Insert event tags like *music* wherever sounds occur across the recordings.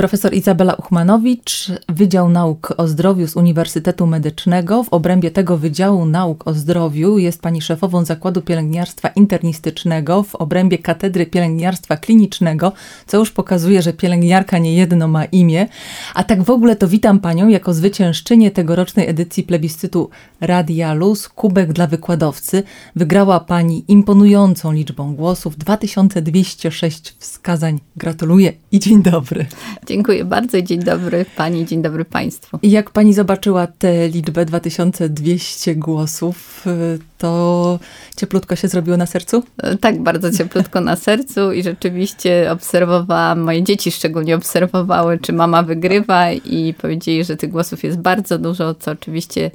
Profesor Izabela Uchmanowicz, Wydział Nauk o Zdrowiu z Uniwersytetu Medycznego. W obrębie tego Wydziału Nauk o Zdrowiu jest pani szefową Zakładu Pielęgniarstwa Internistycznego w obrębie Katedry Pielęgniarstwa Klinicznego, co już pokazuje, że pielęgniarka nie jedno ma imię. A tak w ogóle to witam panią jako zwyciężczynię tegorocznej edycji plebiscytu Radia Luz Kubek dla Wykładowcy. Wygrała pani imponującą liczbą głosów, 2206 wskazań. Gratuluję i dzień dobry. Dziękuję bardzo i dzień dobry Pani, dzień dobry Państwu. I jak Pani zobaczyła tę liczbę 2200 głosów, y, to cieplutko się zrobiło na sercu? E, tak, bardzo cieplutko na *laughs* sercu i rzeczywiście obserwowałam, moje dzieci szczególnie obserwowały, czy mama wygrywa i powiedzieli, że tych głosów jest bardzo dużo, co oczywiście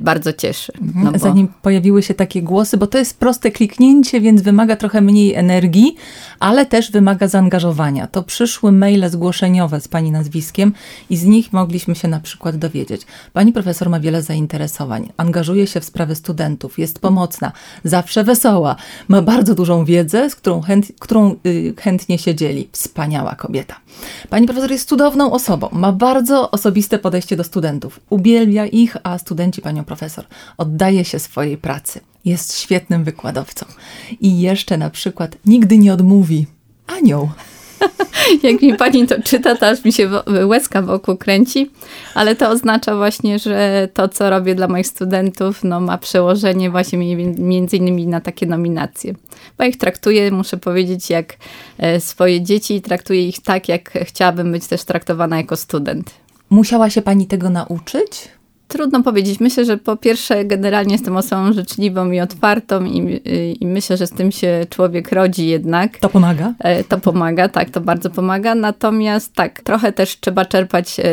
bardzo cieszy. No bo... Zanim pojawiły się takie głosy, bo to jest proste kliknięcie, więc wymaga trochę mniej energii, ale też wymaga zaangażowania. To przyszły maile zgłoszeniowe z pani nazwiskiem i z nich mogliśmy się na przykład dowiedzieć. Pani profesor ma wiele zainteresowań, angażuje się w sprawy studentów, jest pomocna, zawsze wesoła, ma bardzo dużą wiedzę, z którą, chęt, którą y, chętnie się dzieli. Wspaniała kobieta. Pani profesor jest cudowną osobą, ma bardzo osobiste podejście do studentów, uwielbia ich, a studenci panią profesor oddaje się swojej pracy. Jest świetnym wykładowcą. I jeszcze na przykład nigdy nie odmówi. Anioł. *laughs* Jak mi pani to czyta, to aż mi się łezka wokół kręci, ale to oznacza właśnie, że to, co robię dla moich studentów, no, ma przełożenie właśnie między innymi na takie nominacje. Bo ich traktuję, muszę powiedzieć, jak e, swoje dzieci, traktuję ich tak, jak chciałabym być też traktowana jako student. Musiała się pani tego nauczyć? Trudno powiedzieć. Myślę, że po pierwsze, generalnie jestem osobą życzliwą i otwartą, i, i, myślę, że z tym się człowiek rodzi jednak. To pomaga? E, to pomaga, tak, to bardzo pomaga. Natomiast tak, trochę też trzeba czerpać e,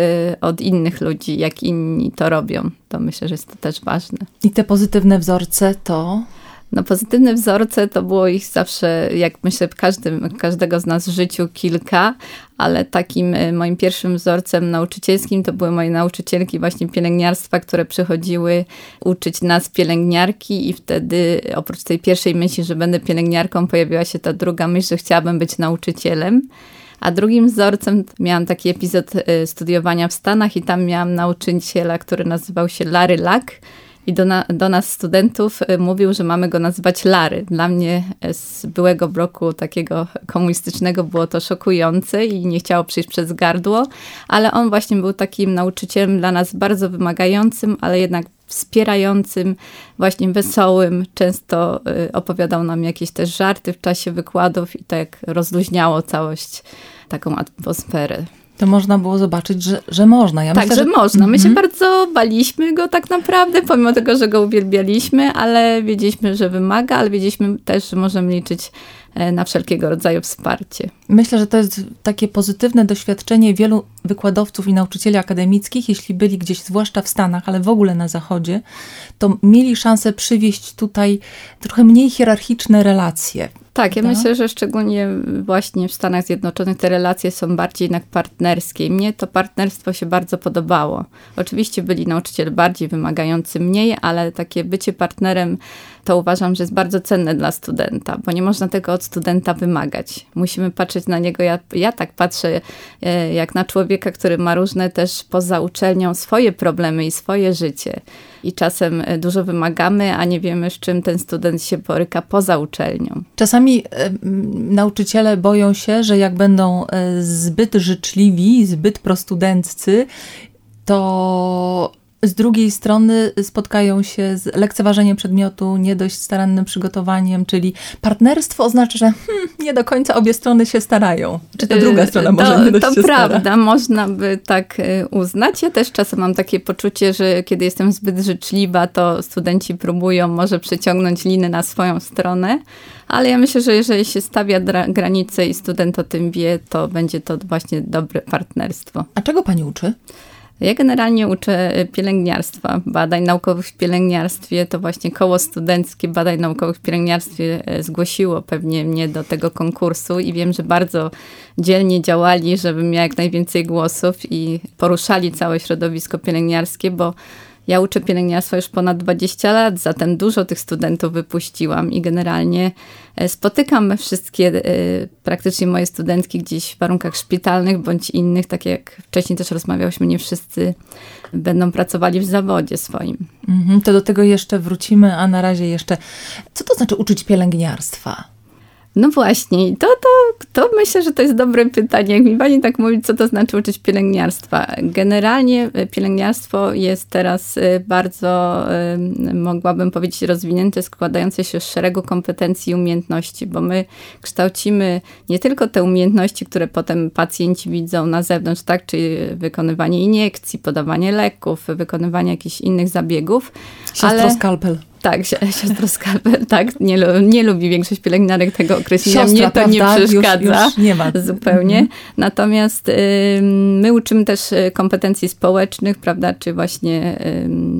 od innych ludzi, jak inni to robią. To myślę, że jest to też ważne. I te pozytywne wzorce to? No pozytywne wzorce to było ich zawsze, jak myślę, każdym, każdego z nas w życiu kilka, ale takim e, moim pierwszym wzorcem nauczycielskim to były moje nauczycielki właśnie pielęgniarstwa, które przychodziły uczyć nas pielęgniarki i wtedy oprócz tej pierwszej myśli, że będę pielęgniarką, pojawiła się ta druga myśl, że chciałabym być nauczycielem. A drugim wzorcem miałam taki epizod e, studiowania w Stanach i tam miałam nauczyciela, który nazywał się Larry Luck i do, na, do nas studentów y, mówił, że mamy go nazywać Lary. Dla mnie y, z byłego bloku takiego komunistycznego było to szokujące i nie chciało przyjść przez gardło, ale on właśnie był takim nauczycielem dla nas bardzo wymagającym, ale jednak wspierającym, właśnie wesołym. Często y, opowiadał nam jakieś też żarty w czasie wykładów i tak rozluźniało całość, taką atmosferę to można było zobaczyć, że, że można. Ja tak, myślę, że, że można. My się mm -hmm. bardzo baliśmy go tak naprawdę, pomimo tego, że go uwielbialiśmy, ale wiedzieliśmy, że wymaga, ale wiedzieliśmy też, że możemy liczyć e, na wszelkiego rodzaju wsparcie. Myślę, że to jest takie pozytywne doświadczenie wielu wykładowców i nauczycieli akademickich, jeśli byli gdzieś, zwłaszcza w Stanach, ale w ogóle na Zachodzie, to mieli szansę przywieźć tutaj trochę mniej hierarchiczne relacje. Tak, ja myślę, że szczególnie właśnie w Stanach Zjednoczonych te relacje są bardziej jednak partnerskie. Mnie to partnerstwo się bardzo podobało. Oczywiście byli nauczyciele bardziej wymagający mniej, ale takie bycie partnerem to uważam, że jest bardzo cenne dla studenta, bo nie można tego od studenta wymagać. Musimy patrzeć na niego, ja, ja tak patrzę e, jak na człowieka, który ma różne też poza uczelnią swoje problemy i swoje życie. I czasem e, dużo wymagamy, a nie wiemy, z czym ten student się boryka poza uczelnią. Czasami e, nauczyciele boją się, że jak będą zbyt życzliwi, zbyt prostudenccy, to z drugiej strony spotkają się z lekceważeniem przedmiotu, nie dość starannym przygotowaniem, czyli partnerstwo oznacza, że hmm, nie do końca obie strony się starają. Czy ta druga strona może to, nie dość To się prawda, stara? można by tak y, uznać. Ja też czasem mam takie poczucie, że kiedy jestem zbyt życzliwa, to studenci próbują może przeciągnąć liny na swoją stronę, ale ja myślę, że jeżeli się stawia granice i student o tym wie, to będzie to właśnie dobre partnerstwo. A czego pani uczy? Ja generalnie uczę e, pielęgniarstwa, badań naukowych w pielęgniarstwie. To właśnie koło studenckie badań naukowych w pielęgniarstwie e, zgłosiło pewnie mnie do tego konkursu i wiem, że bardzo dzielnie działali, żebym miała jak najwięcej głosów i poruszali całe środowisko pielęgniarskie, bo Ja uczę pielęgniarstwa już ponad 20 lat, zatem dużo tych studentów wypuściłam i generalnie e, spotykam wszystkie praktycznie moje studentki gdzieś w warunkach szpitalnych bądź innych, tak jak wcześniej też rozmawiałyśmy, nie wszyscy będą pracowali w zawodzie swoim. Mhm, to do tego jeszcze wrócimy, a na razie jeszcze, co to znaczy uczyć pielęgniarstwa? No właśnie, to, to, to myślę, że to jest dobre pytanie. Jak mi pani tak mówi, co to znaczy uczyć pielęgniarstwa? Generalnie e, pielęgniarstwo jest teraz e, bardzo, e, mogłabym powiedzieć, rozwinięte, składające się z szeregu kompetencji i umiejętności, bo my kształcimy nie tylko te umiejętności, które potem pacjenci widzą na zewnątrz, tak, czyli wykonywanie iniekcji, podawanie leków, wykonywanie jakichś innych zabiegów. Siostro ale... skalpel. Tak, siostro skalpel, tak. Nie, nie lubi większość pielęgniarek tego określenia. Siostra, Mnie to prawda? nie przeszkadza. Już, już nie ma. Zupełnie. Mhm. Natomiast y, my uczymy też y, kompetencji społecznych, prawda, czy właśnie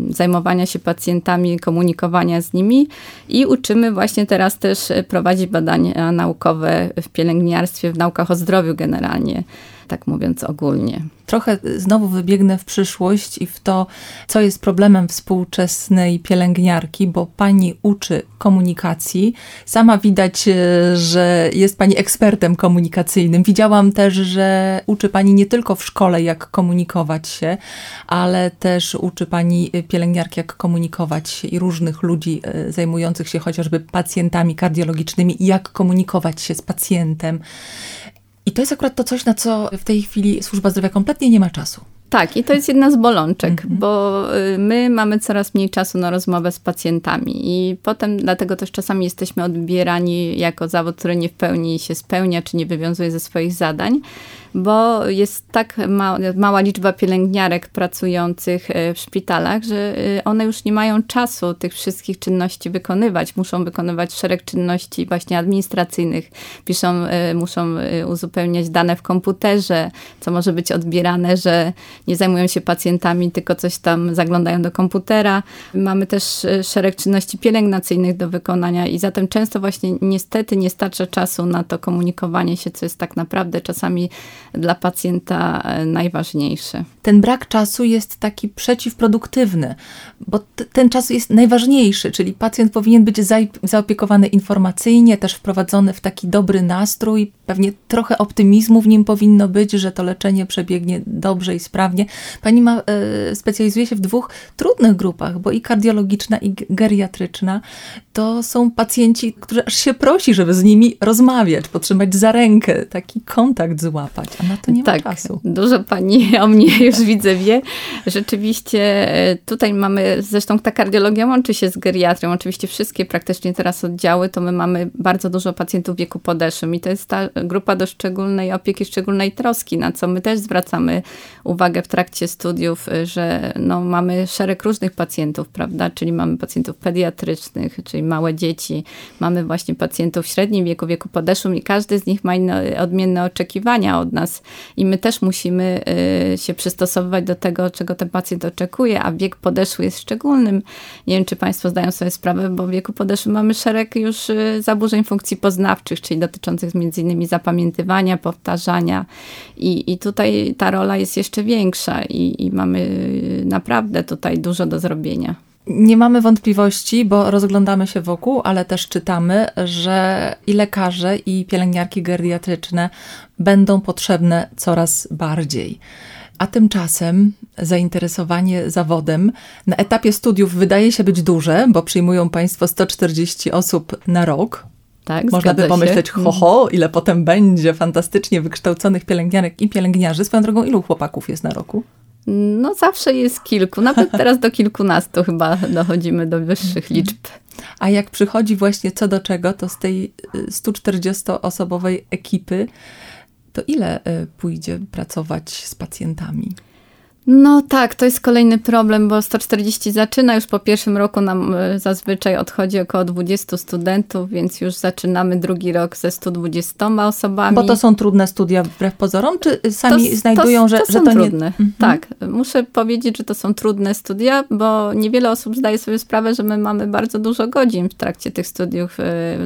y, zajmowania się pacjentami, komunikowania z nimi i uczymy właśnie teraz też y, prowadzić badania naukowe w pielęgniarstwie, w naukach o zdrowiu generalnie tak mówiąc ogólnie. Trochę znowu wybiegnę w przyszłość i w to, co jest problemem współczesnej pielęgniarki, bo pani uczy komunikacji. Sama widać, e, że jest pani ekspertem komunikacyjnym. Widziałam też, że uczy pani nie tylko w szkole, jak komunikować się, ale też uczy pani pielęgniarki, jak komunikować się i różnych ludzi e, zajmujących się chociażby pacjentami kardiologicznymi, jak komunikować się z pacjentem. I to jest akurat to coś, na co w tej chwili służba zdrowia kompletnie nie ma czasu. Tak, i to jest jedna z bolączek, -hmm. bo y, my mamy coraz mniej czasu na rozmowę z pacjentami i potem dlatego też czasami jesteśmy odbierani jako zawód, który nie w pełni się spełnia, czy nie wywiązuje ze swoich zadań bo jest tak ma, mała liczba pielęgniarek pracujących e, w szpitalach, że e, one już nie mają czasu tych wszystkich czynności wykonywać. Muszą wykonywać szereg czynności właśnie administracyjnych, piszą, e, muszą uzupełniać dane w komputerze, co może być odbierane, że nie zajmują się pacjentami, tylko coś tam zaglądają do komputera. Mamy też szereg czynności pielęgnacyjnych do wykonania i zatem często właśnie niestety nie starcza czasu na to komunikowanie się, co jest tak naprawdę czasami dla pacjenta e, najważniejszy. Ten brak czasu jest taki przeciwproduktywny, bo ten czas jest najważniejszy, czyli pacjent powinien być zaopiekowany informacyjnie, też wprowadzony w taki dobry nastrój, pewnie trochę optymizmu w nim powinno być, że to leczenie przebiegnie dobrze i sprawnie. Pani ma, e, specjalizuje się w dwóch trudnych grupach, bo i kardiologiczna, i geriatryczna to są pacjenci, którzy aż się prosi, żeby z nimi rozmawiać, potrzymać za rękę, taki kontakt złapać, a na to nie tak, ma czasu. Dużo pani o mnie już widzę, wie. Rzeczywiście e, tutaj mamy, zresztą ta kardiologia łączy się z geriatrią, oczywiście wszystkie praktycznie teraz oddziały, to my mamy bardzo dużo pacjentów w wieku podeszłym i to jest ta grupa do szczególnej opieki, szczególnej troski, na co my też zwracamy uwagę w trakcie studiów, e, że no, mamy szereg różnych pacjentów, prawda, czyli mamy pacjentów pediatrycznych, czyli małe dzieci, mamy właśnie pacjentów w średnim wieku, wieku podeszłym i każdy z nich ma inne, odmienne oczekiwania od nas i my też musimy y, się przystosowywać do tego, czego ten pacjent oczekuje, a wiek podeszły jest szczególnym. Nie wiem, czy Państwo zdają sobie sprawę, bo w wieku podeszłym mamy szereg już y, zaburzeń funkcji poznawczych, czyli dotyczących między innymi zapamiętywania, powtarzania i, i tutaj ta rola jest jeszcze większa i, i mamy y, naprawdę tutaj dużo do zrobienia. Nie mamy wątpliwości, bo rozglądamy się wokół, ale też czytamy, że i lekarze, i pielęgniarki geriatryczne będą potrzebne coraz bardziej. A tymczasem zainteresowanie zawodem na etapie studiów wydaje się być duże, bo przyjmują Państwo 140 osób na rok. Tak, Można by pomyśleć, się. ho, ho, ile potem będzie fantastycznie wykształconych pielęgniarek i pielęgniarzy. Swoją drogą, ilu chłopaków jest na roku? No zawsze jest kilku, nawet *laughs* teraz do kilkunastu chyba dochodzimy do wyższych mhm. liczb. A jak przychodzi właśnie co do czego, to z tej 140-osobowej y, ekipy, to ile y, pójdzie pracować z pacjentami? No tak, to jest kolejny problem, bo 140 zaczyna, już po pierwszym roku nam e, zazwyczaj odchodzi około 20 studentów, więc już zaczynamy drugi rok ze 120 osobami. Bo to są trudne studia wbrew pozorom, czy sami to, znajdują, to, że, to że to trudne. nie... Mhm. Tak, muszę powiedzieć, że to są trudne studia, bo niewiele osób zdaje sobie sprawę, że my mamy bardzo dużo godzin w trakcie tych studiów.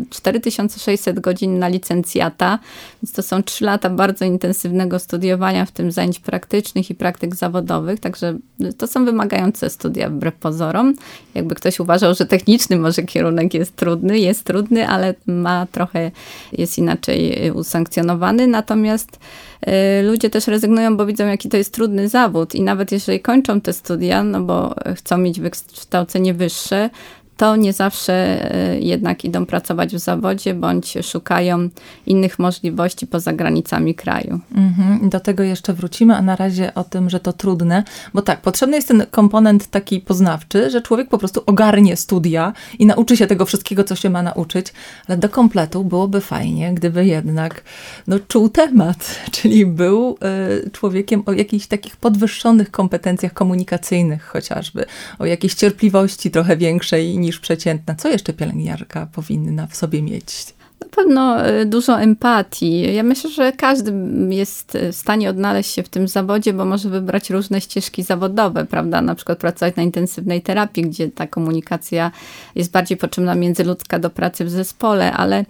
4600 e, godzin na licencjata, więc to są 3 lata bardzo intensywnego studiowania, w tym zajęć praktycznych i praktyk zawodowych także to są wymagające studia wbrew pozorom. Jakby ktoś uważał, że techniczny może kierunek jest trudny, jest trudny, ale ma trochę, jest inaczej usankcjonowany, natomiast y, ludzie też rezygnują, bo widzą, jaki to jest trudny zawód i nawet jeżeli kończą te studia, no bo chcą mieć wykształcenie wyższe, to nie zawsze e, jednak idą pracować w zawodzie, bądź szukają innych możliwości poza granicami kraju. Mhm. Do tego jeszcze wrócimy, a na razie o tym, że to trudne, bo tak, potrzebny jest ten komponent taki poznawczy, że człowiek po prostu ogarnie studia i nauczy się tego wszystkiego, co się ma nauczyć, ale do kompletu byłoby fajnie, gdyby jednak no, czuł temat, *laughs* czyli był y, człowiekiem o jakichś takich podwyższonych kompetencjach komunikacyjnych chociażby, o jakiejś cierpliwości trochę większej niż przeciętna. Co jeszcze pielęgniarka powinna w sobie mieć? Pewno e, dużo empatii. Ja myślę, że każdy jest w stanie odnaleźć się w tym zawodzie, bo może wybrać różne ścieżki zawodowe, prawda? Na przykład pracować na intensywnej terapii, gdzie ta komunikacja jest bardziej potrzebna międzyludzka do pracy w zespole, ale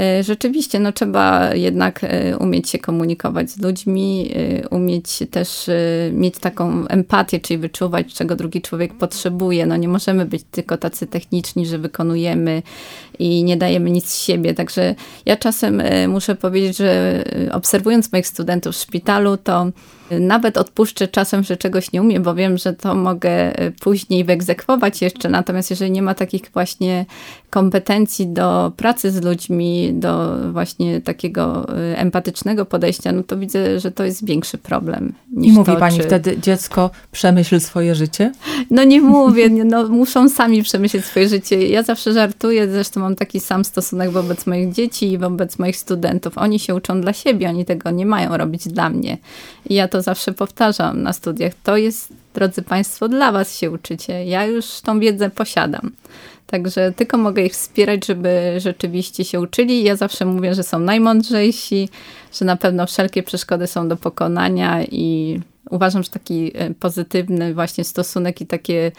E, rzeczywiście, no trzeba jednak e, umieć się komunikować z ludźmi, e, umieć też mieć taką empatię, czyli wyczuwać, czego drugi człowiek potrzebuje. No nie możemy być tylko tacy techniczni, że wykonujemy i nie dajemy nic z siebie. Także ja czasem muszę powiedzieć, że obserwując moich studentów w szpitalu, to nawet odpuszczę czasem, że czegoś nie umiem, bo wiem, że to mogę później wyegzekwować jeszcze. Natomiast jeżeli nie ma takich właśnie kompetencji do pracy z ludźmi, do właśnie takiego y, empatycznego podejścia, no to widzę, że to jest większy problem. I mówi to, pani czy... wtedy, dziecko, przemyśl swoje życie? No nie mówię, no, muszą sami przemyśleć swoje życie. Ja zawsze żartuję, zresztą mam taki sam stosunek wobec moich dzieci i wobec moich studentów. Oni się uczą dla siebie, oni tego nie mają robić dla mnie. I ja to zawsze powtarzam na studiach. To jest, drodzy Państwo, dla Was się uczycie. Ja już tą wiedzę posiadam. Także tylko mogę ich wspierać, żeby rzeczywiście się uczyli. Ja zawsze mówię, że są najmądrzejsi, że na pewno wszelkie przeszkody są do pokonania i uważam, że taki e, pozytywny właśnie stosunek i takie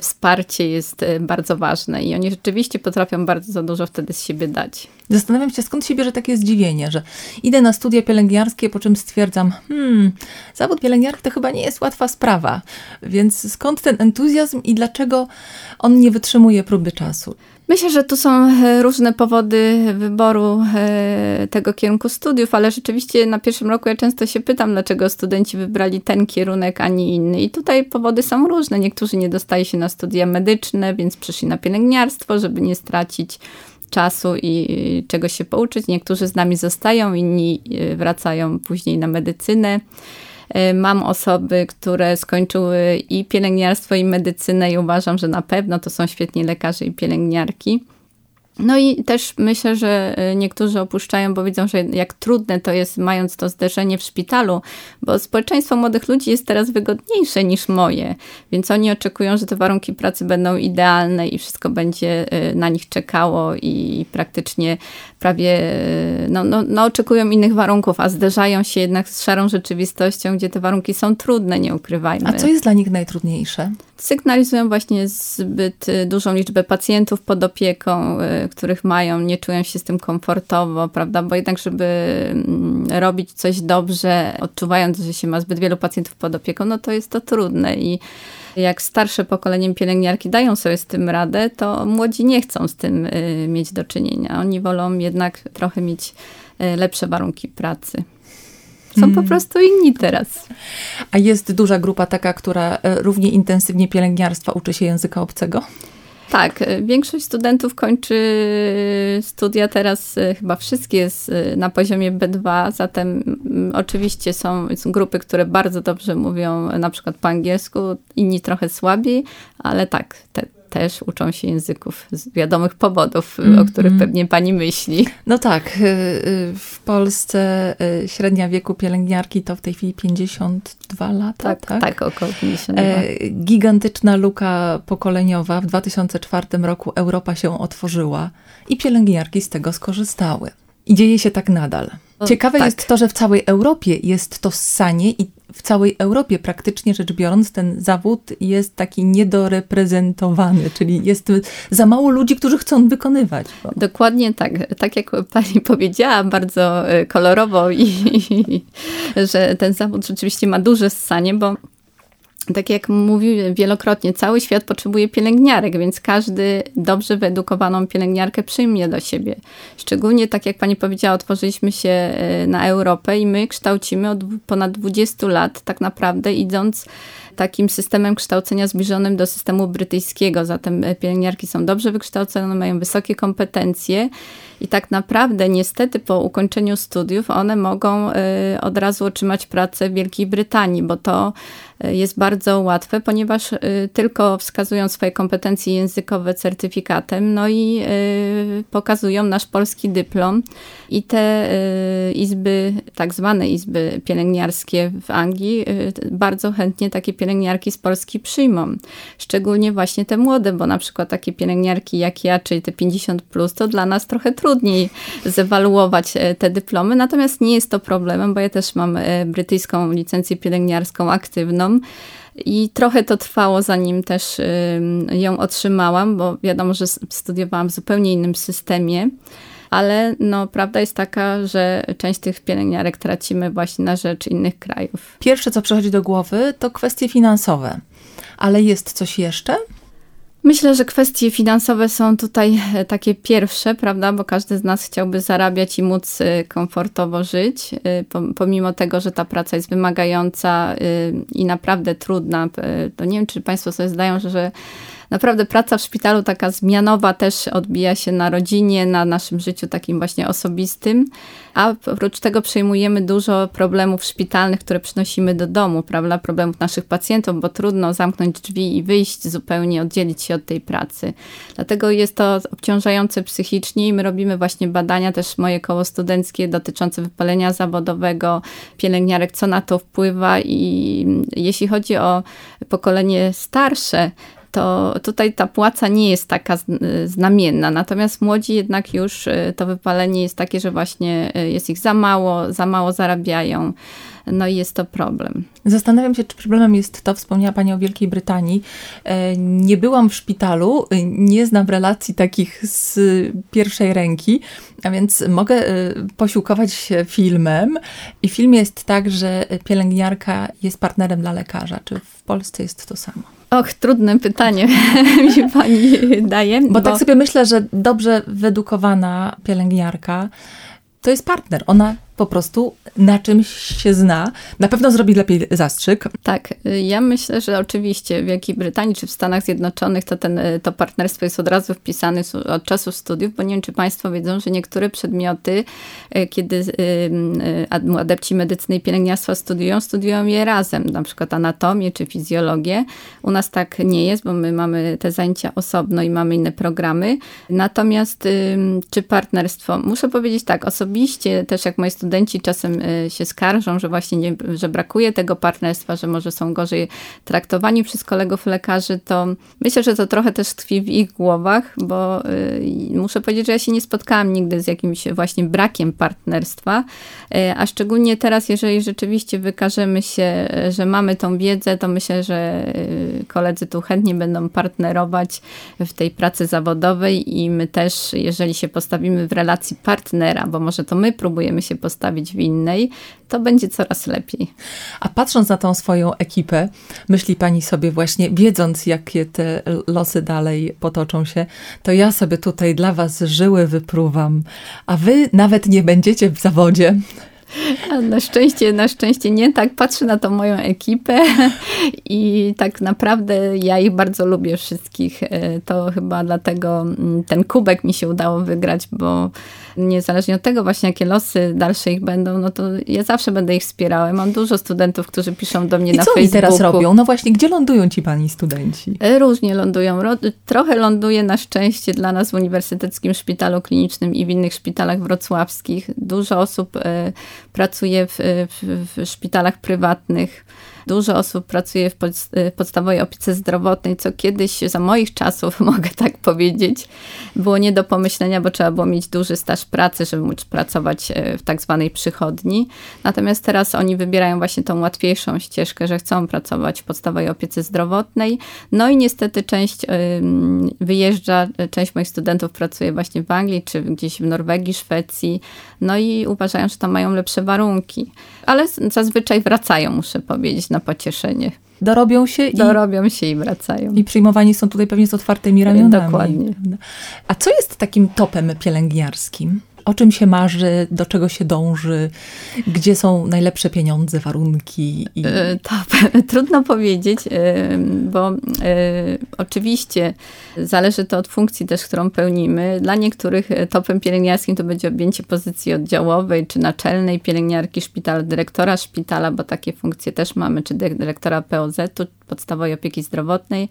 wsparcie jest e, bardzo ważne i oni rzeczywiście potrafią bardzo dużo wtedy z siebie dać. Zastanawiam się, skąd się bierze takie zdziwienie, że idę na studia pielęgniarskie, po czym stwierdzam, hmm, zawód pielęgniarki to chyba nie jest łatwa sprawa. Więc skąd ten entuzjazm i dlaczego on nie wytrzymuje próby czasu? Myślę, że tu są e, różne powody wyboru e, tego kierunku studiów, ale rzeczywiście na pierwszym roku ja często się pytam, dlaczego studenci wybrali ten kierunek, a nie inny. I tutaj powody są różne. Niektórzy nie dostają się na studia medyczne, więc przyszli na pielęgniarstwo, żeby nie stracić czasu i czegoś się pouczyć. Niektórzy z nami zostają, inni e, wracają później na medycynę. E, mam osoby, które skończyły i pielęgniarstwo, i medycynę, i uważam, że na pewno to są świetni lekarze i pielęgniarki. No i też myślę, że e, niektórzy opuszczają, bo widzą, że jak trudne to jest, mając to zderzenie w szpitalu, bo społeczeństwo młodych ludzi jest teraz wygodniejsze niż moje, więc oni oczekują, że te warunki pracy będą idealne i wszystko będzie e, na nich czekało i praktycznie prawie e, no, no, no oczekują innych warunków, a zderzają się jednak z szarą rzeczywistością, gdzie te warunki są trudne, nie ukrywajmy. A co jest dla nich najtrudniejsze? Sygnalizują właśnie zbyt dużą liczbę pacjentów pod opieką, których mają, nie czują się z tym komfortowo, prawda? Bo jednak, żeby mm, robić coś dobrze, odczuwając, że się ma zbyt wielu pacjentów pod opieką, no to jest to trudne i jak starsze pokoleniem pielęgniarki dają sobie z tym radę, to młodzi nie chcą z tym y, mieć do czynienia. Oni wolą jednak trochę mieć y, lepsze warunki pracy. Są po hmm. prostu inni teraz. A jest duża grupa taka, która y, równie intensywnie pielęgniarstwa uczy się języka obcego? Tak, e, większość studentów kończy studia teraz, e, chyba wszystkie e, na poziomie B2, zatem mm, oczywiście są, są grupy, które bardzo dobrze mówią na przykład po angielsku, inni trochę słabiej, ale tak, te, też uczą się języków z wiadomych powodów, mm -hmm. o których mhm. pewnie pani myśli. No tak, y, y, w Polsce y, średnia wieku pielęgniarki to w tej chwili 52 lata. Tak, tak, tak około 52. E, gigantyczna luka pokoleniowa. W 2004 roku Europa się otworzyła i pielęgniarki z tego skorzystały. I dzieje się tak nadal. Ciekawe tak. jest to, że w całej Europie jest to ssanie i w całej Europie praktycznie rzecz biorąc ten zawód jest taki niedoreprezentowany, czyli jest za mało ludzi, którzy chcą wykonywać. Bo... Dokładnie tak. Tak jak pani *laughs* powiedziała, bardzo e, kolorowo i, i *laughs* że ten zawód rzeczywiście ma duże ssanie, bo tak jak mówiłem wielokrotnie, cały świat potrzebuje pielęgniarek, więc każdy dobrze wyedukowaną pielęgniarkę przyjmie do siebie. Szczególnie, tak jak pani powiedziała, otworzyliśmy się e, na Europę i my kształcimy od ponad 20 lat, tak naprawdę idąc takim systemem kształcenia zbliżonym do systemu brytyjskiego. Zatem e, pielęgniarki są dobrze wykształcone, mają wysokie kompetencje i tak naprawdę niestety po ukończeniu studiów one mogą e, od razu otrzymać pracę w Wielkiej Brytanii, bo to e, jest bardzo łatwe, ponieważ tylko wskazują swoje kompetencje językowe certyfikatem, no i pokazują nasz polski dyplom i te izby, tak zwane izby pielęgniarskie w Anglii bardzo chętnie takie pielęgniarki z Polski przyjmą. Szczególnie właśnie te młode, bo na przykład takie pielęgniarki jak ja, czyli te 50, plus, to dla nas trochę trudniej zewaluować e, te dyplomy. Natomiast nie jest to problemem, bo ja też mam e, brytyjską licencję pielęgniarską aktywną. I trochę to trwało, zanim też ją otrzymałam, bo wiadomo, że studiowałam w zupełnie innym systemie ale no, prawda jest taka, że część tych pielęgniarek tracimy właśnie na rzecz innych krajów. Pierwsze, co przychodzi do głowy, to kwestie finansowe. Ale jest coś jeszcze? Myślę, że kwestie finansowe są tutaj e, takie pierwsze, prawda, bo każdy z nas chciałby zarabiać i móc e, komfortowo żyć, e, pomimo tego, że ta praca jest wymagająca i naprawdę trudna. To nie wiem, czy Państwo sobie zdają, że naprawdę praca w szpitalu taka zmianowa też odbija się na rodzinie, na naszym życiu takim właśnie osobistym, a oprócz tego przejmujemy dużo problemów szpitalnych, które przynosimy do domu, prawda, problemów naszych pacjentów, bo trudno zamknąć drzwi i wyjść zupełnie, oddzielić się od tej pracy. Dlatego jest to obciążające psychicznie i my robimy właśnie badania, też moje koło studenckie dotyczące wypalenia zawodowego, pielęgniarek, co na to wpływa i jeśli chodzi o pokolenie starsze, to tutaj ta płaca nie jest taka znamienna. Natomiast młodzi jednak już y, to wypalenie jest takie, że właśnie y, jest ich za mało, za mało zarabiają. No i jest to problem. Zastanawiam się, czy problemem jest to, wspomniała Pani o Wielkiej Brytanii. E, nie byłam w szpitalu, y, nie znam relacji takich z pierwszej ręki, a więc mogę posiłkować się filmem. I film jest tak, że pielęgniarka jest partnerem dla lekarza. Czy w Polsce jest to samo? Och, trudne pytanie *laughs* mi pani daje. Bo, bo tak sobie myślę, że dobrze wyedukowana pielęgniarka to jest partner. Ona po prostu na czymś się zna. Na pewno zrobi lepiej zastrzyk. Tak, ja myślę, że oczywiście w Wielkiej Brytanii czy w Stanach Zjednoczonych to, ten, to partnerstwo jest od razu wpisane od czasu studiów, bo nie wiem, czy Państwo wiedzą, że niektóre przedmioty, kiedy y, y, adepci medycyny i pielęgniarstwa studiują, studiują je razem, na przykład anatomię czy fizjologię. U nas tak nie jest, bo my mamy te zajęcia osobno i mamy inne programy. Natomiast czy partnerstwo, muszę powiedzieć tak, osobiście też jak moje studia studenci czasem y, się skarżą, że właśnie nie, że brakuje tego partnerstwa, że może są gorzej traktowani przez kolegów lekarzy, to myślę, że to trochę też tkwi w ich głowach, bo y, muszę powiedzieć, że ja się nie spotkałam nigdy z jakimś właśnie brakiem partnerstwa, y, a szczególnie teraz, jeżeli rzeczywiście wykażemy się, że mamy tą wiedzę, to myślę, że koledzy tu chętnie będą partnerować w tej pracy zawodowej i my też, jeżeli się postawimy w relacji partnera, bo może to my próbujemy się postawić postawić w innej, to będzie coraz lepiej. A patrząc na tą swoją ekipę, myśli pani sobie właśnie, wiedząc jakie te losy dalej potoczą się, to ja sobie tutaj dla was żyły wypruwam, a wy nawet nie będziecie w zawodzie. Na szczęście, na szczęście nie tak. Patrzę na tą moją ekipę *laughs* i tak naprawdę ja ich bardzo lubię wszystkich. E, to chyba dlatego mm, ten kubek mi się udało wygrać, bo niezależnie od tego właśnie, jakie losy dalsze ich będą, no to ja zawsze będę ich wspierała. Mam dużo studentów, którzy piszą do mnie I na co Facebooku. I co teraz robią? No właśnie, gdzie lądują ci pani studenci? E, różnie lądują. Trochę ląduje na szczęście dla nas w Uniwersyteckim Szpitalu Klinicznym i w innych szpitalach wrocławskich. Dużo osób e, pracuje w, w, w szpitalach prywatnych. Dużo osób pracuje w podstawowej opiece zdrowotnej, co kiedyś za moich czasów, *laughs* mogę tak powiedzieć, było nie do pomyślenia, bo trzeba było mieć duży staż pracy, żeby móc pracować e, w tak zwanej przychodni. Natomiast teraz oni wybierają właśnie tą łatwiejszą ścieżkę, że chcą pracować w podstawowej opiece zdrowotnej. No i niestety część wyjeżdża, część moich studentów pracuje właśnie w Anglii, czy gdzieś w Norwegii, Szwecji. No i uważają, że tam mają lepsze warunki. Ale zazwyczaj wracają, muszę powiedzieć, na na pocieszenie. Dorobią się i... Dorobią się i wracają. I przyjmowani są tutaj pewnie z otwartymi ramionami. Dokładnie. A co jest takim topem pielęgniarskim? O czym się marzy, do czego się dąży, gdzie są najlepsze pieniądze, warunki? I... E, to *laughs* trudno powiedzieć, e, bo e, oczywiście zależy to od funkcji też, którą pełnimy. Dla niektórych topem pielęgniarskim to będzie objęcie pozycji oddziałowej czy naczelnej pielęgniarki szpitala, dyrektora szpitala, bo takie funkcje też mamy, czy dyrektora POZ-u, podstawowej opieki zdrowotnej.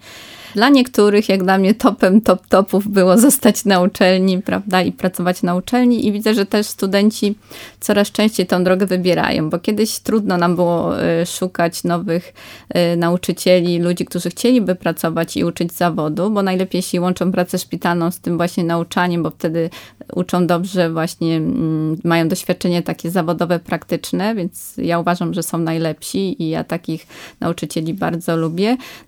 Dla niektórych, jak dla mnie, topem top topów było zostać na uczelni, prawda, i pracować na uczelni i widzę, że też studenci coraz częściej tą drogę wybierają, bo kiedyś trudno nam było y, szukać nowych y, nauczycieli, ludzi, którzy chcieliby pracować i uczyć zawodu, bo najlepiej jeśli łączą pracę szpitalną z tym właśnie nauczaniem, bo wtedy uczą dobrze, właśnie mm, mają doświadczenie takie zawodowe, praktyczne, więc ja uważam, że są najlepsi i ja takich nauczycieli bardzo lubię.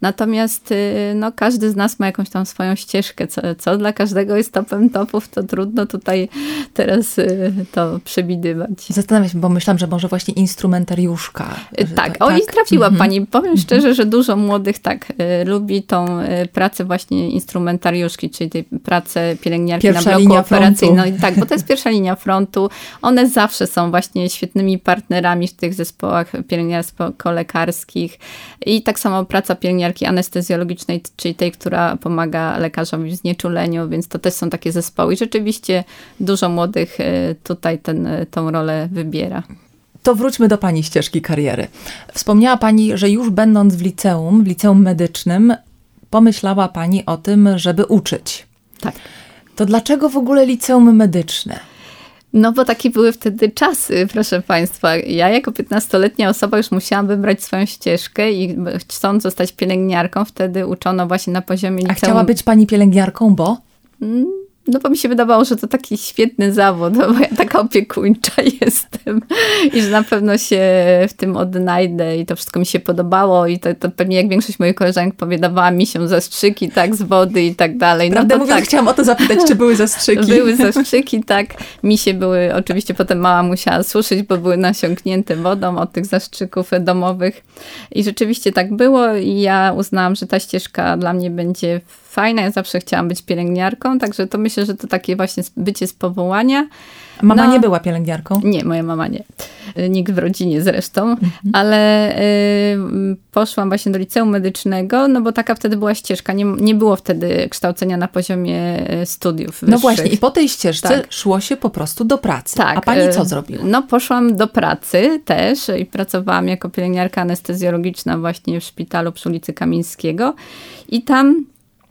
Natomiast y, no, każdy z nas ma jakąś tam swoją ścieżkę, co, co dla każdego jest topem topów, to trudno tutaj teraz y, to przewidywać. Zastanawiam się, bo myślałam, że może właśnie instrumentariuszka. Tak, o tak? i trafiła mhm. pani. Powiem mhm. szczerze, że dużo młodych tak y, lubi tą pracę właśnie instrumentariuszki, czyli tej pracę pielęgniarki Pierwsza na bloku operacyjnym. No, tak, bo to jest pierwsza linia frontu. One zawsze są właśnie świetnymi partnerami w tych zespołach pielęgniarsko-lekarskich i tak samo praca pielęgniarki anestezjologicznej, czyli tej, która pomaga lekarzowi w znieczuleniu, więc to też są takie zespoły. I rzeczywiście dużo młodych e, tutaj ten, e, tą rolę wybiera. To wróćmy do Pani ścieżki kariery. Wspomniała Pani, że już będąc w liceum, w liceum medycznym, pomyślała Pani o tym, żeby uczyć. Tak. To dlaczego w ogóle liceum medyczne? No bo takie były wtedy czasy, proszę Państwa. Ja jako 15-letnia osoba już musiałam wybrać swoją ścieżkę i chcąc zostać pielęgniarką, wtedy uczono właśnie na poziomie liceum. A chciała być Pani pielęgniarką, bo? No bo mi się wydawało, że to taki świetny zawód, *laughs* bo ja taka opiekuńcza *laughs* jestem i że na pewno się w tym odnajdę i to wszystko mi się podobało i to, to pewnie jak większość moich koleżanek powiadawała mi się zastrzyki, tak, z wody i tak dalej. No Prawdę no mówiąc, tak. chciałam o to zapytać, czy były *laughs* zastrzyki. Były zastrzyki, tak. Mi się były, oczywiście potem mama musiała suszyć, bo były nasiąknięte wodą od tych zastrzyków domowych i rzeczywiście tak było i ja uznałam, że ta ścieżka dla mnie będzie fajna. Ja zawsze chciałam być pielęgniarką, także to myślę, że to takie właśnie bycie z powołania. Mama no, nie była pielęgniarką? Nie, moja mama nie. Nikt w rodzinie zresztą, mhm. ale y, poszłam właśnie do liceum medycznego, no bo taka wtedy była ścieżka. Nie, nie było wtedy kształcenia na poziomie y, studiów wyższych. No właśnie, i po tej ścieżce tak. szło się po prostu do pracy. Tak. A pani co zrobiła? No poszłam do pracy też i pracowałam jako pielęgniarka anestezjologiczna właśnie w szpitalu przy ulicy Kamińskiego i tam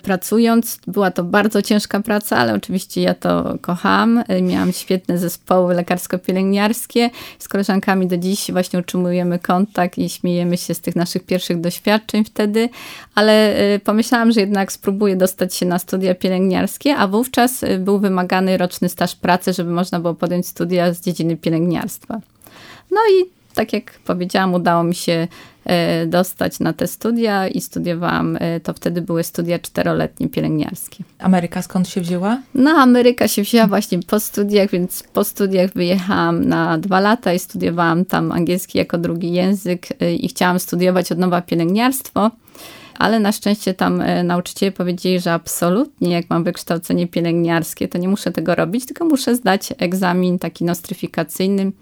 pracując. Była to bardzo ciężka praca, ale oczywiście ja to kocham. Miałam świetne zespoły lekarsko-pielęgniarskie. Z koleżankami do dziś właśnie utrzymujemy kontakt i śmiejemy się z tych naszych pierwszych doświadczeń wtedy, ale y, pomyślałam, że jednak spróbuję dostać się na studia pielęgniarskie, a wówczas y, był wymagany roczny staż pracy, żeby można było podjąć studia z dziedziny pielęgniarstwa. No i tak jak powiedziałam, udało mi się dostać na te studia i studiowałam, e, to wtedy były studia czteroletnie pielęgniarskie. Ameryka skąd się wzięła? No, Ameryka się wzięła właśnie po studiach, więc po studiach wyjechałam na dwa lata i studiowałam tam angielski jako drugi język e, i chciałam studiować od nowa pielęgniarstwo ale na szczęście tam e, nauczyciele powiedzieli, że absolutnie jak mam wykształcenie pielęgniarskie, to nie muszę tego robić, tylko muszę zdać egzamin taki nostryfikacyjny,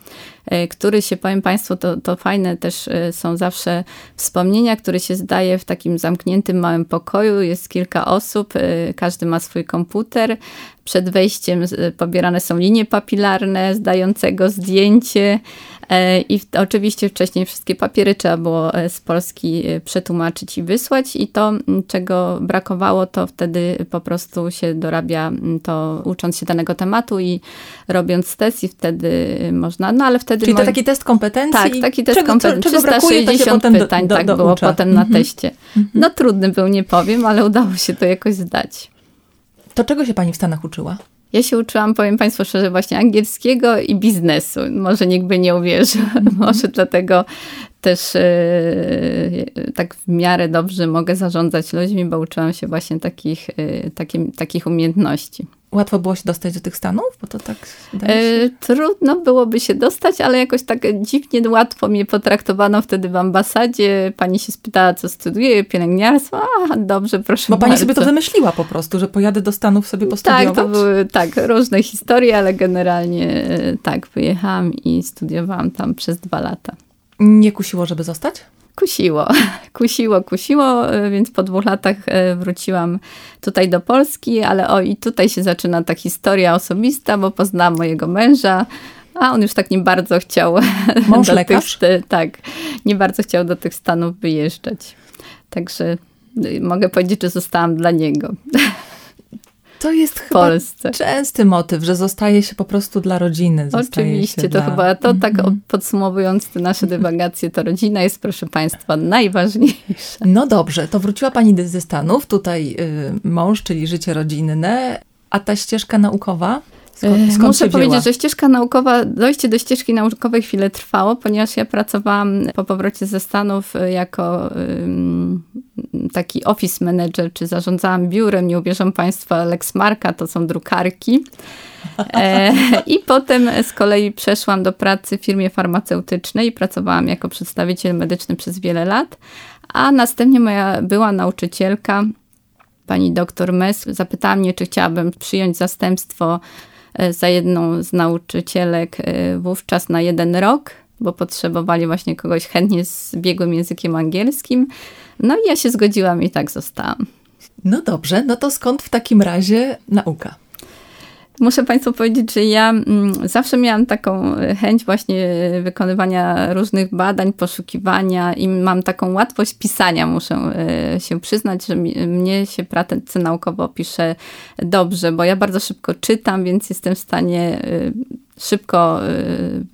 e, który się, powiem Państwu, to, to fajne też e, są zawsze wspomnienia, które się zdaje w takim zamkniętym małym pokoju, jest kilka osób, każdy ma swój komputer, przed wejściem pobierane są linie papilarne, zdającego zdjęcie, I oczywiście wcześniej wszystkie papiery trzeba było e, z Polski e, przetłumaczyć i wysłać i to, czego brakowało, to wtedy po prostu się dorabia to ucząc się danego tematu i robiąc test i wtedy można, no ale wtedy... Czyli to taki test kompetencji? Tak, taki test czego, kompetencji. 360 pytań do, do, tak było ucza. potem na mhm. teście. Mhm. No trudny był, nie powiem, ale udało się to jakoś zdać. To czego się pani w Stanach uczyła? Ja się uczyłam, powiem Państwu szczerze, właśnie angielskiego i biznesu. Może nikt by nie uwierzył. *laughs* Może dlatego też yy, tak w miarę dobrze mogę zarządzać ludźmi, bo uczyłam się właśnie takich, yy, takim, takich umiejętności. Łatwo było się dostać do tych Stanów? Bo to tak e, Trudno byłoby się dostać, ale jakoś tak dziwnie łatwo mnie potraktowano wtedy w ambasadzie. Pani się spytała, co studiuje, pielęgniarstwo. A, dobrze, proszę Bo pani bardzo. sobie to wymyśliła po prostu, że pojadę do Stanów sobie postudiować? Tak, to były tak, różne historie, ale generalnie e, tak, wyjechałam i studiowałam tam przez dwa lata. Nie kusiło, żeby zostać? Kusiło, *laughs* kusiło, kusiło, e, więc po dwóch latach e, wróciłam tutaj do Polski, ale o i tutaj się zaczyna ta historia osobista, bo poznałam mojego męża, a on już tak nie bardzo chciał *laughs* Mąż do lekarz? tych, tak, nie bardzo chciał do tych Stanów wyjeżdżać. Także y, mogę powiedzieć, że zostałam dla niego. *laughs* To jest chyba Polsce. częsty motyw, że zostaje się po prostu dla rodziny. Oczywiście, to dla... chyba to tak mhm. podsumowując te nasze dywagacje, to rodzina jest, proszę Państwa, najważniejsza. No dobrze, to wróciła Pani ze Stanów, tutaj y, mąż, czyli życie rodzinne, a ta ścieżka naukowa? Skąd, skąd Muszę powiedzieć, że ścieżka naukowa, dojście do ścieżki naukowej chwilę trwało, ponieważ ja pracowałam po powrocie ze Stanów y, jako um, taki office manager, czy zarządzałam biurem, nie uwierzą Państwo, Lexmarka to są drukarki. E, I potem z kolei przeszłam do pracy w firmie farmaceutycznej i pracowałam jako przedstawiciel medyczny przez wiele lat. A następnie moja była nauczycielka, pani doktor Mes, zapytała mnie, czy chciałabym przyjąć zastępstwo e, za jedną z nauczycielek e, wówczas na jeden rok, bo potrzebowali właśnie kogoś chętnie z biegłym językiem angielskim. No i ja się zgodziłam i tak zostałam. No dobrze, no to skąd w takim razie nauka? Muszę Państwu powiedzieć, że ja mm, zawsze miałam taką e, chęć właśnie wykonywania różnych badań, poszukiwania i mam taką łatwość pisania, muszę e, się przyznać, że mnie się pracę naukowo pisze dobrze, bo ja bardzo szybko czytam, więc jestem w stanie e, szybko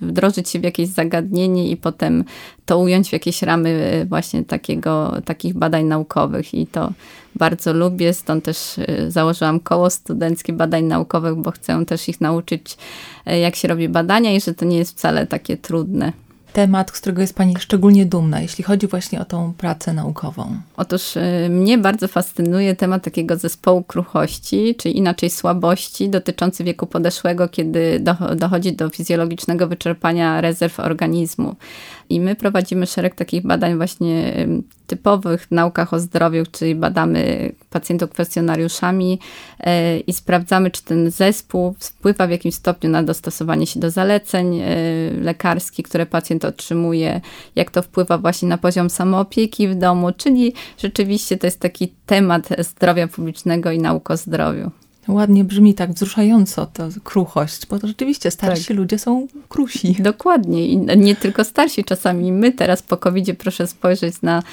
wdrożyć się w jakieś zagadnienie i potem to ująć w jakieś ramy właśnie takiego, takich badań naukowych. I to bardzo lubię, stąd też y, założyłam koło studenckie badań naukowych, bo chcę też ich nauczyć, y, jak się robi badania i że to nie jest wcale takie trudne temat, z którego jest Pani szczególnie dumna, jeśli chodzi właśnie o tą pracę naukową? Otóż y, mnie bardzo fascynuje temat takiego zespołu kruchości, czy inaczej słabości dotyczący wieku podeszłego, kiedy dochodzi do fizjologicznego wyczerpania rezerw organizmu. I my prowadzimy szereg takich badań właśnie typowych w naukach o zdrowiu, czyli badamy pacjentów kwestionariuszami e, i sprawdzamy, czy ten zespół wpływa w jakimś stopniu na dostosowanie się do zaleceń e, lekarskich, które pacjent otrzymuje, jak to wpływa właśnie na poziom samoopieki w domu, czyli rzeczywiście to jest taki temat zdrowia publicznego i nauk o zdrowiu. Ładnie brzmi tak wzruszająco to kruchość, bo to rzeczywiście starsi tak. ludzie są krusi. Dokładnie i nie tylko starsi, czasami my teraz po covid proszę spojrzeć na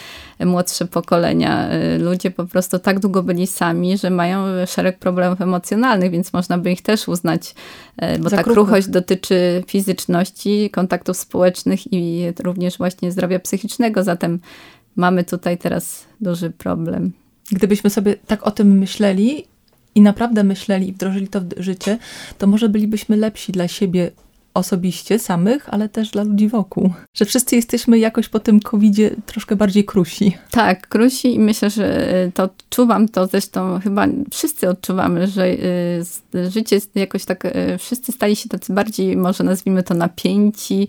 młodsze pokolenia. Ludzie po prostu tak długo byli sami, że mają szereg problemów emocjonalnych, więc można by ich też uznać, e, bo Za ta kruchość dotyczy fizyczności, kontaktów społecznych i również właśnie zdrowia psychicznego, zatem mamy tutaj teraz duży problem. Gdybyśmy sobie tak o tym myśleli i naprawdę myśleli i wdrożyli to w życie, to może bylibyśmy lepsi dla siebie osobiście samych, ale też dla ludzi wokół. Że wszyscy jesteśmy jakoś po tym covidzie troszkę bardziej krusi. Tak, krusi i myślę, że y, to odczuwam to zresztą chyba wszyscy odczuwamy, że y, życie jest jakoś tak, y, wszyscy stali się tacy bardziej, może nazwijmy to napięci,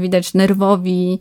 widać nerwowi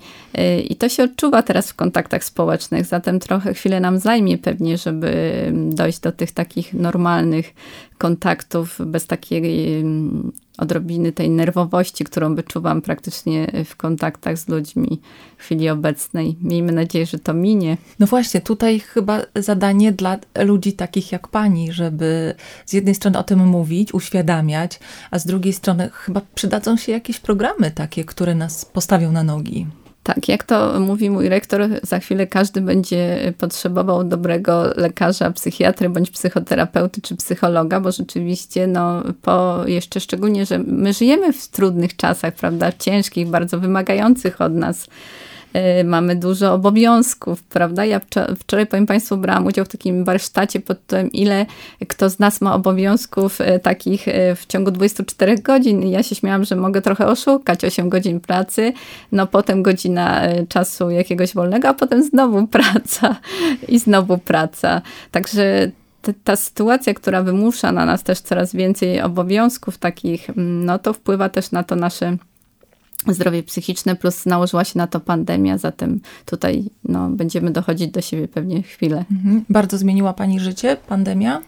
i to się odczuwa teraz w kontaktach społecznych, zatem trochę chwilę nam zajmie pewnie, żeby dojść do tych takich normalnych kontaktów, bez takiej mm, odrobiny tej nerwowości, którą wyczuwam praktycznie w kontaktach z ludźmi w chwili obecnej. Miejmy nadzieję, że to minie. No właśnie, tutaj chyba zadanie dla ludzi takich jak pani, żeby z jednej strony o tym mówić, uświadamiać, a z drugiej strony chyba przydadzą się jakieś programy takie, które nas postawią na nogi. Tak, jak to mówi mój rektor, za chwilę każdy będzie potrzebował dobrego lekarza, psychiatry, bądź psychoterapeuty czy psychologa, bo rzeczywiście, no, po jeszcze szczególnie, że my żyjemy w trudnych czasach, prawda, ciężkich, bardzo wymagających od nas mamy dużo obowiązków, prawda? Ja wczoraj, powiem Państwu, brałam udział w takim warsztacie pod tym, ile kto z nas ma obowiązków y, takich y, w ciągu 24 godzin. Ja się śmiałam, że mogę trochę oszukać 8 godzin pracy, no potem godzina czasu jakiegoś wolnego, a potem znowu *laughs* praca i znowu praca. Także ta sytuacja, która wymusza na nas też coraz więcej obowiązków takich, mm, no to wpływa też na to nasze zdrowie psychiczne, plus nałożyła się na to pandemia, zatem tutaj no, będziemy dochodzić do siebie pewnie chwilę. Mhm. Bardzo zmieniła Pani życie, pandemia?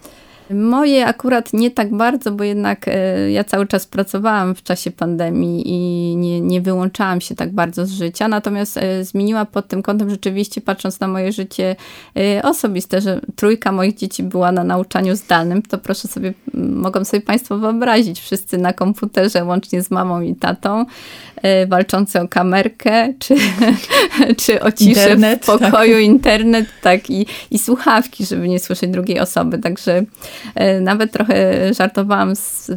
Moje akurat nie tak bardzo, bo jednak e, ja cały czas pracowałam w czasie pandemii i nie, nie wyłączałam się tak bardzo z życia. Natomiast e, zmieniła pod tym kątem rzeczywiście, patrząc na moje życie e, osobiste, że trójka moich dzieci była na nauczaniu zdalnym, to proszę sobie, mogą sobie Państwo wyobrazić, wszyscy na komputerze, łącznie z mamą i tatą, walczący o kamerkę, czy, *laughs* czy o ciszę internet, w pokoju, tak. internet, tak, i, i słuchawki, żeby nie słyszeć drugiej osoby. Także E, nawet trochę żartowałam z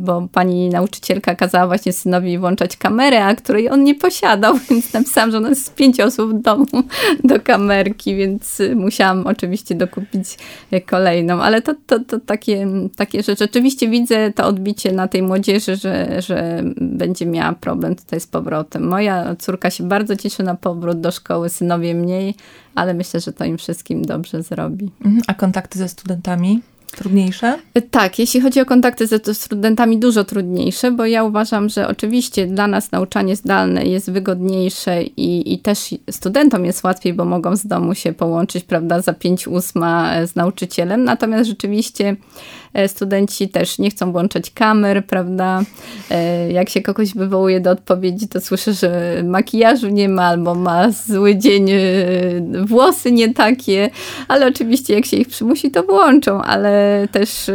bo pani nauczycielka kazała właśnie synowi włączać kamerę, a której on nie posiadał, *laughs* więc napisałam, że ona jest pięć osób w domu *laughs* do kamerki, więc musiałam oczywiście dokupić kolejną, ale to, to, to takie, takie, że rzeczywiście widzę to odbicie na tej młodzieży, że, że będzie miała problem tutaj z powrotem. Moja córka się bardzo cieszy na powrót do szkoły, synowie mniej, ale myślę, że to im wszystkim dobrze zrobi. Mhm. A kontakty ze studentami? Trudniejsze? Tak, jeśli chodzi o kontakty ze studentami, dużo trudniejsze, bo ja uważam, że oczywiście dla nas nauczanie zdalne jest wygodniejsze i, i też studentom jest łatwiej, bo mogą z domu się połączyć, prawda, za pięć ósma z nauczycielem. Natomiast rzeczywiście studenci też nie chcą włączać kamer, prawda? E, jak się kogoś wywołuje do odpowiedzi, to słyszę, że makijażu nie ma albo ma zły dzień, e, włosy nie takie, ale oczywiście jak się ich przymusi, to włączą, ale też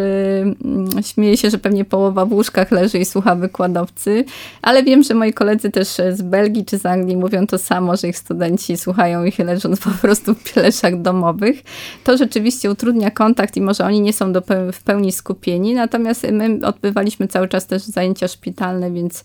śmieję się, że pewnie połowa w łóżkach leży i słucha wykładowcy, ale wiem, że moi koledzy też z Belgii czy z Anglii mówią to samo, że ich studenci słuchają ich leżąc po prostu w pieleszach domowych. To rzeczywiście utrudnia kontakt i może oni nie są do, w pełni pełni skupieni, natomiast my odbywaliśmy cały czas też zajęcia szpitalne, więc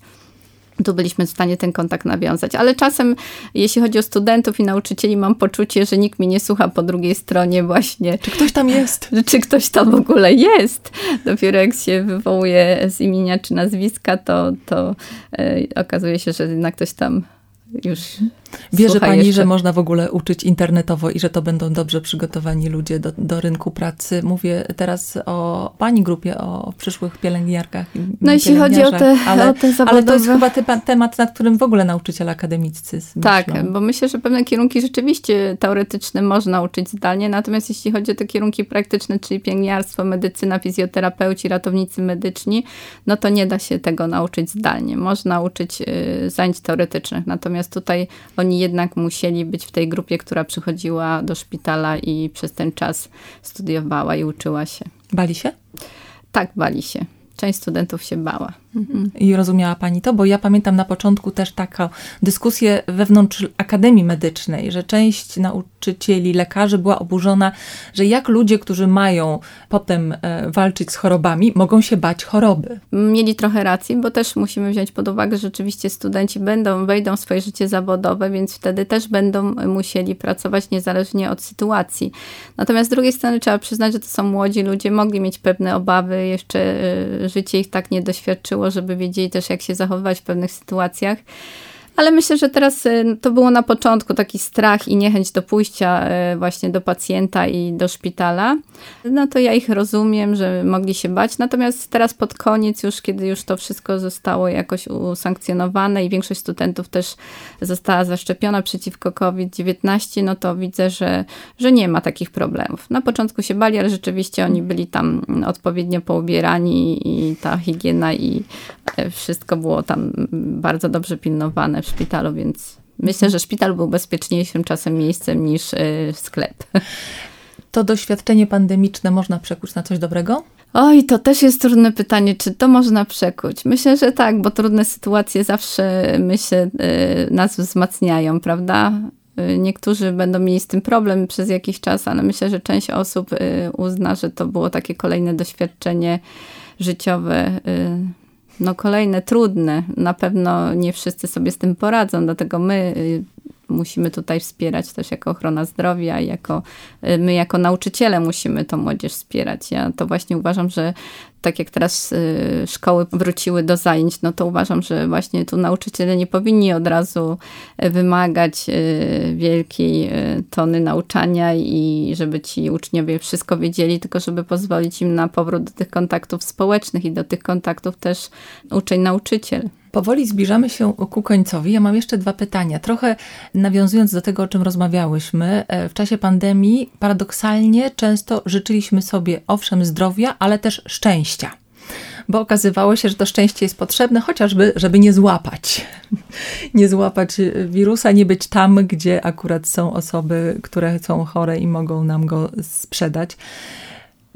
tu byliśmy w stanie ten kontakt nawiązać. Ale czasem, jeśli chodzi o studentów i nauczycieli, mam poczucie, że nikt mi nie słucha po drugiej stronie właśnie. Czy ktoś tam jest? *laughs* Czy ktoś tam w ogóle jest? Dopiero jak się wywołuje z imienia czy nazwiska, to, to yy, okazuje się, że jednak ktoś tam już Wierzy Pani, jeszcze. że można w ogóle uczyć internetowo i że to będą dobrze przygotowani ludzie do, do rynku pracy? Mówię teraz o Pani grupie, o przyszłych pielęgniarkach. No jeśli chodzi o te, ale, o te zawodowe... Ale to jest chyba te, temat, nad którym w ogóle nauczyciele akademiccy myślą. Tak, bo myślę, że pewne kierunki rzeczywiście teoretyczne można uczyć zdalnie, natomiast jeśli chodzi o te kierunki praktyczne, czyli pielęgniarstwo, medycyna, fizjoterapeuci, ratownicy medyczni, no to nie da się tego nauczyć zdalnie. Można uczyć y, zajęć teoretycznych, natomiast tutaj oni jednak musieli być w tej grupie, która przychodziła do szpitala i przez ten czas studiowała i uczyła się. Bali się? Tak, bali się część studentów się bała. Mhm. I rozumiała Pani to? Bo ja pamiętam na początku też taką dyskusję wewnątrz Akademii Medycznej, że część nauczycieli, lekarzy była oburzona, że jak ludzie, którzy mają potem e, walczyć z chorobami, mogą się bać choroby. Mieli trochę racji, bo też musimy wziąć pod uwagę, że rzeczywiście studenci będą, wejdą w swoje życie zawodowe, więc wtedy też będą musieli pracować niezależnie od sytuacji. Natomiast z drugiej strony trzeba przyznać, że to są młodzi ludzie, mogli mieć pewne obawy, jeszcze e, życie ich tak nie doświadczyło, żeby wiedzieli też, jak się zachowywać w pewnych sytuacjach. Ale myślę, że teraz y, to było na początku taki strach i niechęć do pójścia y, właśnie do pacjenta i do szpitala. No to ja ich rozumiem, że mogli się bać. Natomiast teraz pod koniec, już kiedy już to wszystko zostało jakoś usankcjonowane i większość studentów też została zaszczepiona przeciwko COVID-19, no to widzę, że, że nie ma takich problemów. Na początku się bali, ale rzeczywiście oni byli tam odpowiednio poubierani i ta higiena i wszystko było tam bardzo dobrze pilnowane w szpitalu, więc myślę, że szpital był bezpieczniejszym czasem miejscem niż y, sklep. To doświadczenie pandemiczne można przekuć na coś dobrego? Oj, to też jest trudne pytanie, czy to można przekuć. Myślę, że tak, bo trudne sytuacje zawsze, myślę, y, nas wzmacniają, prawda? Niektórzy będą mieli z tym problem przez jakiś czas, ale myślę, że część osób uzna, że to było takie kolejne doświadczenie życiowe no kolejne trudne. Na pewno nie wszyscy sobie z tym poradzą, dlatego my y, musimy tutaj wspierać też jako ochrona zdrowia, jako, y, my jako nauczyciele musimy tą młodzież wspierać. Ja to właśnie uważam, że tak jak teraz y, szkoły wróciły do zajęć, no to uważam, że właśnie tu nauczyciele nie powinni od razu y, wymagać y, wielkiej tony nauczania i żeby ci uczniowie wszystko wiedzieli, tylko żeby pozwolić im na powrót do tych kontaktów społecznych i do tych kontaktów też uczeń-nauczyciel. Powoli zbliżamy się ku końcowi. Ja mam jeszcze dwa pytania. Trochę nawiązując do tego, o czym rozmawiałyśmy, e, w czasie pandemii paradoksalnie często życzyliśmy sobie owszem zdrowia, ale też szczęścia. Bo okazywało się, że to szczęście jest potrzebne, chociażby, żeby nie złapać. *laughs* Nie złapać wirusa, nie być tam, gdzie akurat są osoby, które są chore i mogą nam go sprzedać.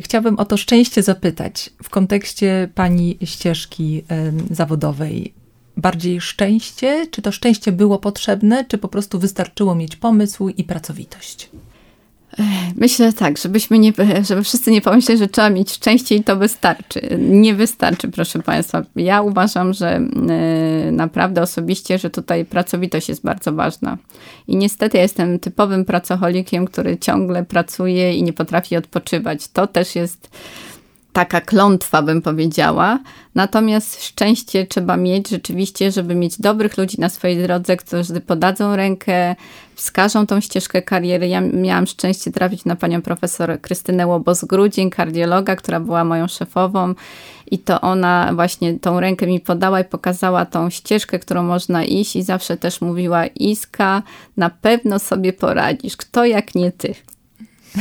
Chciałabym o to szczęście zapytać w kontekście pani ścieżki zawodowej bardziej szczęście? Czy to szczęście było potrzebne, czy po prostu wystarczyło mieć pomysł i pracowitość? Myślę tak, żebyśmy nie, *laughs* żeby wszyscy nie pomyśleli, że trzeba mieć szczęście i to wystarczy. Nie wystarczy, proszę Państwa. Ja uważam, że e, naprawdę osobiście, że tutaj pracowitość jest bardzo ważna. I niestety jestem typowym pracocholikiem, który ciągle pracuje i nie potrafi odpoczywać. To też jest taka klątwa, bym powiedziała. Natomiast szczęście trzeba mieć rzeczywiście, żeby mieć dobrych ludzi na swojej drodze, którzy podadzą rękę, wskażą tą ścieżkę kariery. Ja miałam szczęście trafić na panią profesor Krystynę Łobos-Grudzień, kardiologa, która była moją szefową i to ona właśnie tą rękę mi podała i pokazała tą ścieżkę, którą można iść i zawsze też mówiła Iska, na pewno sobie poradzisz, kto jak nie ty.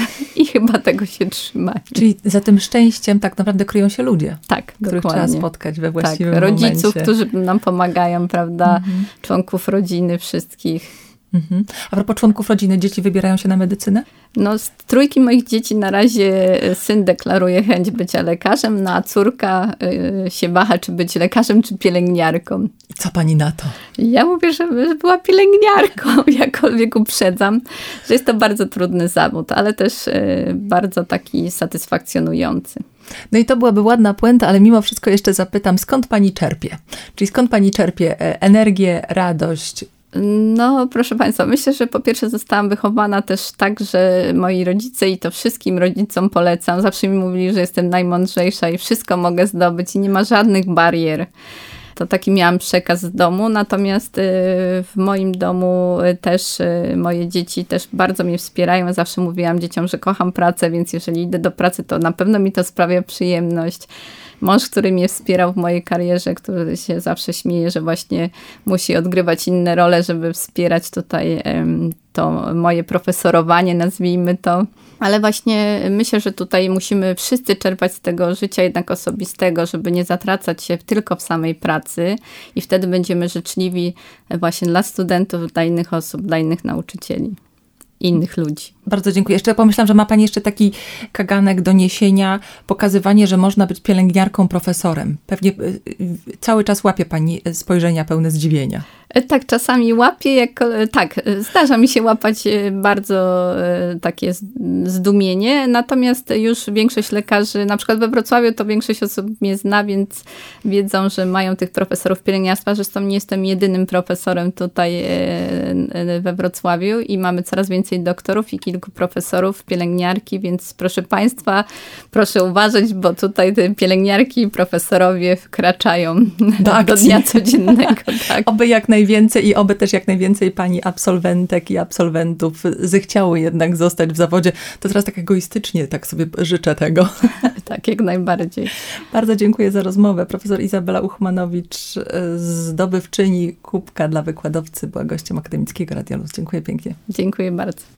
*laughs* I chyba tego się trzyma. Czyli za tym szczęściem tak naprawdę kryją się ludzie. Tak, których dokładnie. trzeba spotkać we właściwym tak, rodziców, momencie. Rodziców, którzy nam pomagają, prawda? Mhm. Członków rodziny, wszystkich. Mhm. A propos członków rodziny, dzieci wybierają się na medycynę? No, z trójki moich dzieci na razie e, syn deklaruje chęć bycia lekarzem, no a córka y, się waha, czy być lekarzem, czy pielęgniarką. I co pani na to? Ja mówię, że była pielęgniarką, *laughs* jakkolwiek uprzedzam, że jest to bardzo trudny zawód, ale też y, bardzo taki satysfakcjonujący. No i to byłaby ładna puenta, ale mimo wszystko jeszcze zapytam, skąd pani czerpie? Czyli skąd pani czerpie energię, radość, no, proszę Państwa, myślę, że po pierwsze zostałam wychowana też tak, że moi rodzice i to wszystkim rodzicom polecam. Zawsze mi mówili, że jestem najmądrzejsza i wszystko mogę zdobyć i nie ma żadnych barier. To taki miałam przekaz z domu, natomiast y, w moim domu y, też y, moje dzieci też bardzo mnie wspierają. Zawsze mówiłam dzieciom, że kocham pracę, więc jeżeli idę do pracy, to na pewno mi to sprawia przyjemność mąż, który mnie wspierał w mojej karierze, który się zawsze śmieje, że właśnie musi odgrywać inne role, żeby wspierać tutaj to moje profesorowanie, nazwijmy to. Ale właśnie myślę, że tutaj musimy wszyscy czerpać z tego życia jednak osobistego, żeby nie zatracać się tylko w samej pracy i wtedy będziemy życzliwi właśnie dla studentów, dla innych osób, dla innych nauczycieli innych ludzi. Bardzo dziękuję. Jeszcze pomyślałam, że ma Pani jeszcze taki kaganek doniesienia, pokazywanie, że można być pielęgniarką, profesorem. Pewnie y, y, cały czas łapie Pani spojrzenia pełne zdziwienia. E, tak, czasami łapię, jak, e, tak, e, zdarza mi się łapać bardzo takie zdumienie, natomiast już większość lekarzy, na przykład we Wrocławiu, to większość osób mnie zna, więc wiedzą, że mają tych profesorów pielęgniarstwa. Zresztą nie jestem jedynym profesorem tutaj we Wrocławiu i mamy coraz więcej doktorów i kilku profesorów, pielęgniarki, więc proszę Państwa, proszę uważać, bo tutaj te pielęgniarki i profesorowie wkraczają do, do dnia codziennego. *laughs* Tak. Oby jak najwięcej i oby też jak najwięcej pani absolwentek i absolwentów zechciało jednak zostać w zawodzie. To teraz tak egoistycznie tak sobie życzę tego. *laughs* tak, jak najbardziej. Bardzo dziękuję za rozmowę. Profesor Izabela Uchmanowicz, zdobywczyni kubka dla wykładowcy, była gościem Akademickiego Radiolus. Dziękuję pięknie. Dziękuję bardzo.